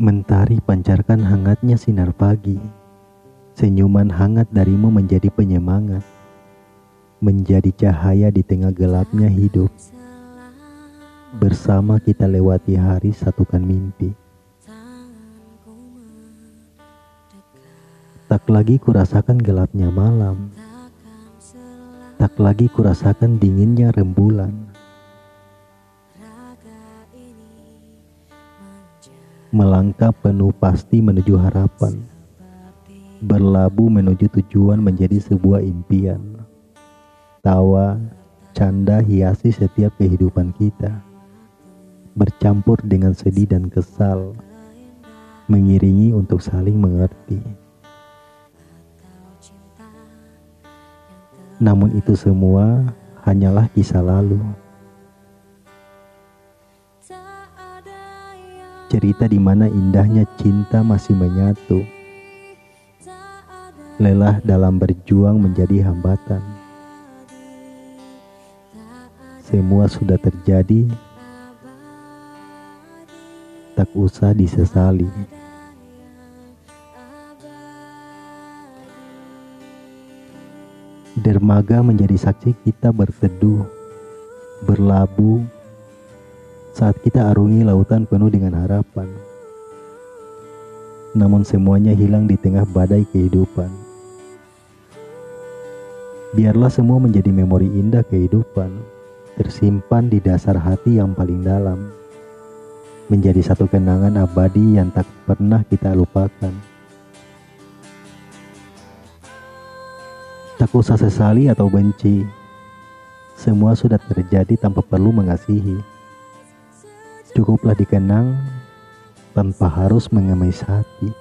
Mentari pancarkan hangatnya sinar pagi. Senyuman hangat darimu menjadi penyemangat. Menjadi cahaya di tengah gelapnya hidup. Bersama kita lewati hari satukan mimpi. Tak lagi kurasakan gelapnya malam. Tak lagi kurasakan dinginnya rembulan. Melangkah penuh pasti menuju harapan, berlabuh menuju tujuan menjadi sebuah impian. Tawa, canda hiasi setiap kehidupan kita, bercampur dengan sedih dan kesal, mengiringi untuk saling mengerti. Namun itu semua hanyalah kisah lalu. Cerita di mana indahnya cinta masih menyatu. Lelah dalam berjuang menjadi hambatan. Semua sudah terjadi, tak usah disesali. Dermaga menjadi saksi kita berteduh, berlabuh, saat kita arungi lautan penuh dengan harapan. Namun semuanya hilang di tengah badai kehidupan. Biarlah semua menjadi memori indah kehidupan, tersimpan di dasar hati yang paling dalam. Menjadi satu kenangan abadi yang tak pernah kita lupakan. Tak usah sesali atau benci, semua sudah terjadi tanpa perlu mengasihi. Cukuplah dikenang tanpa harus mengemis hati.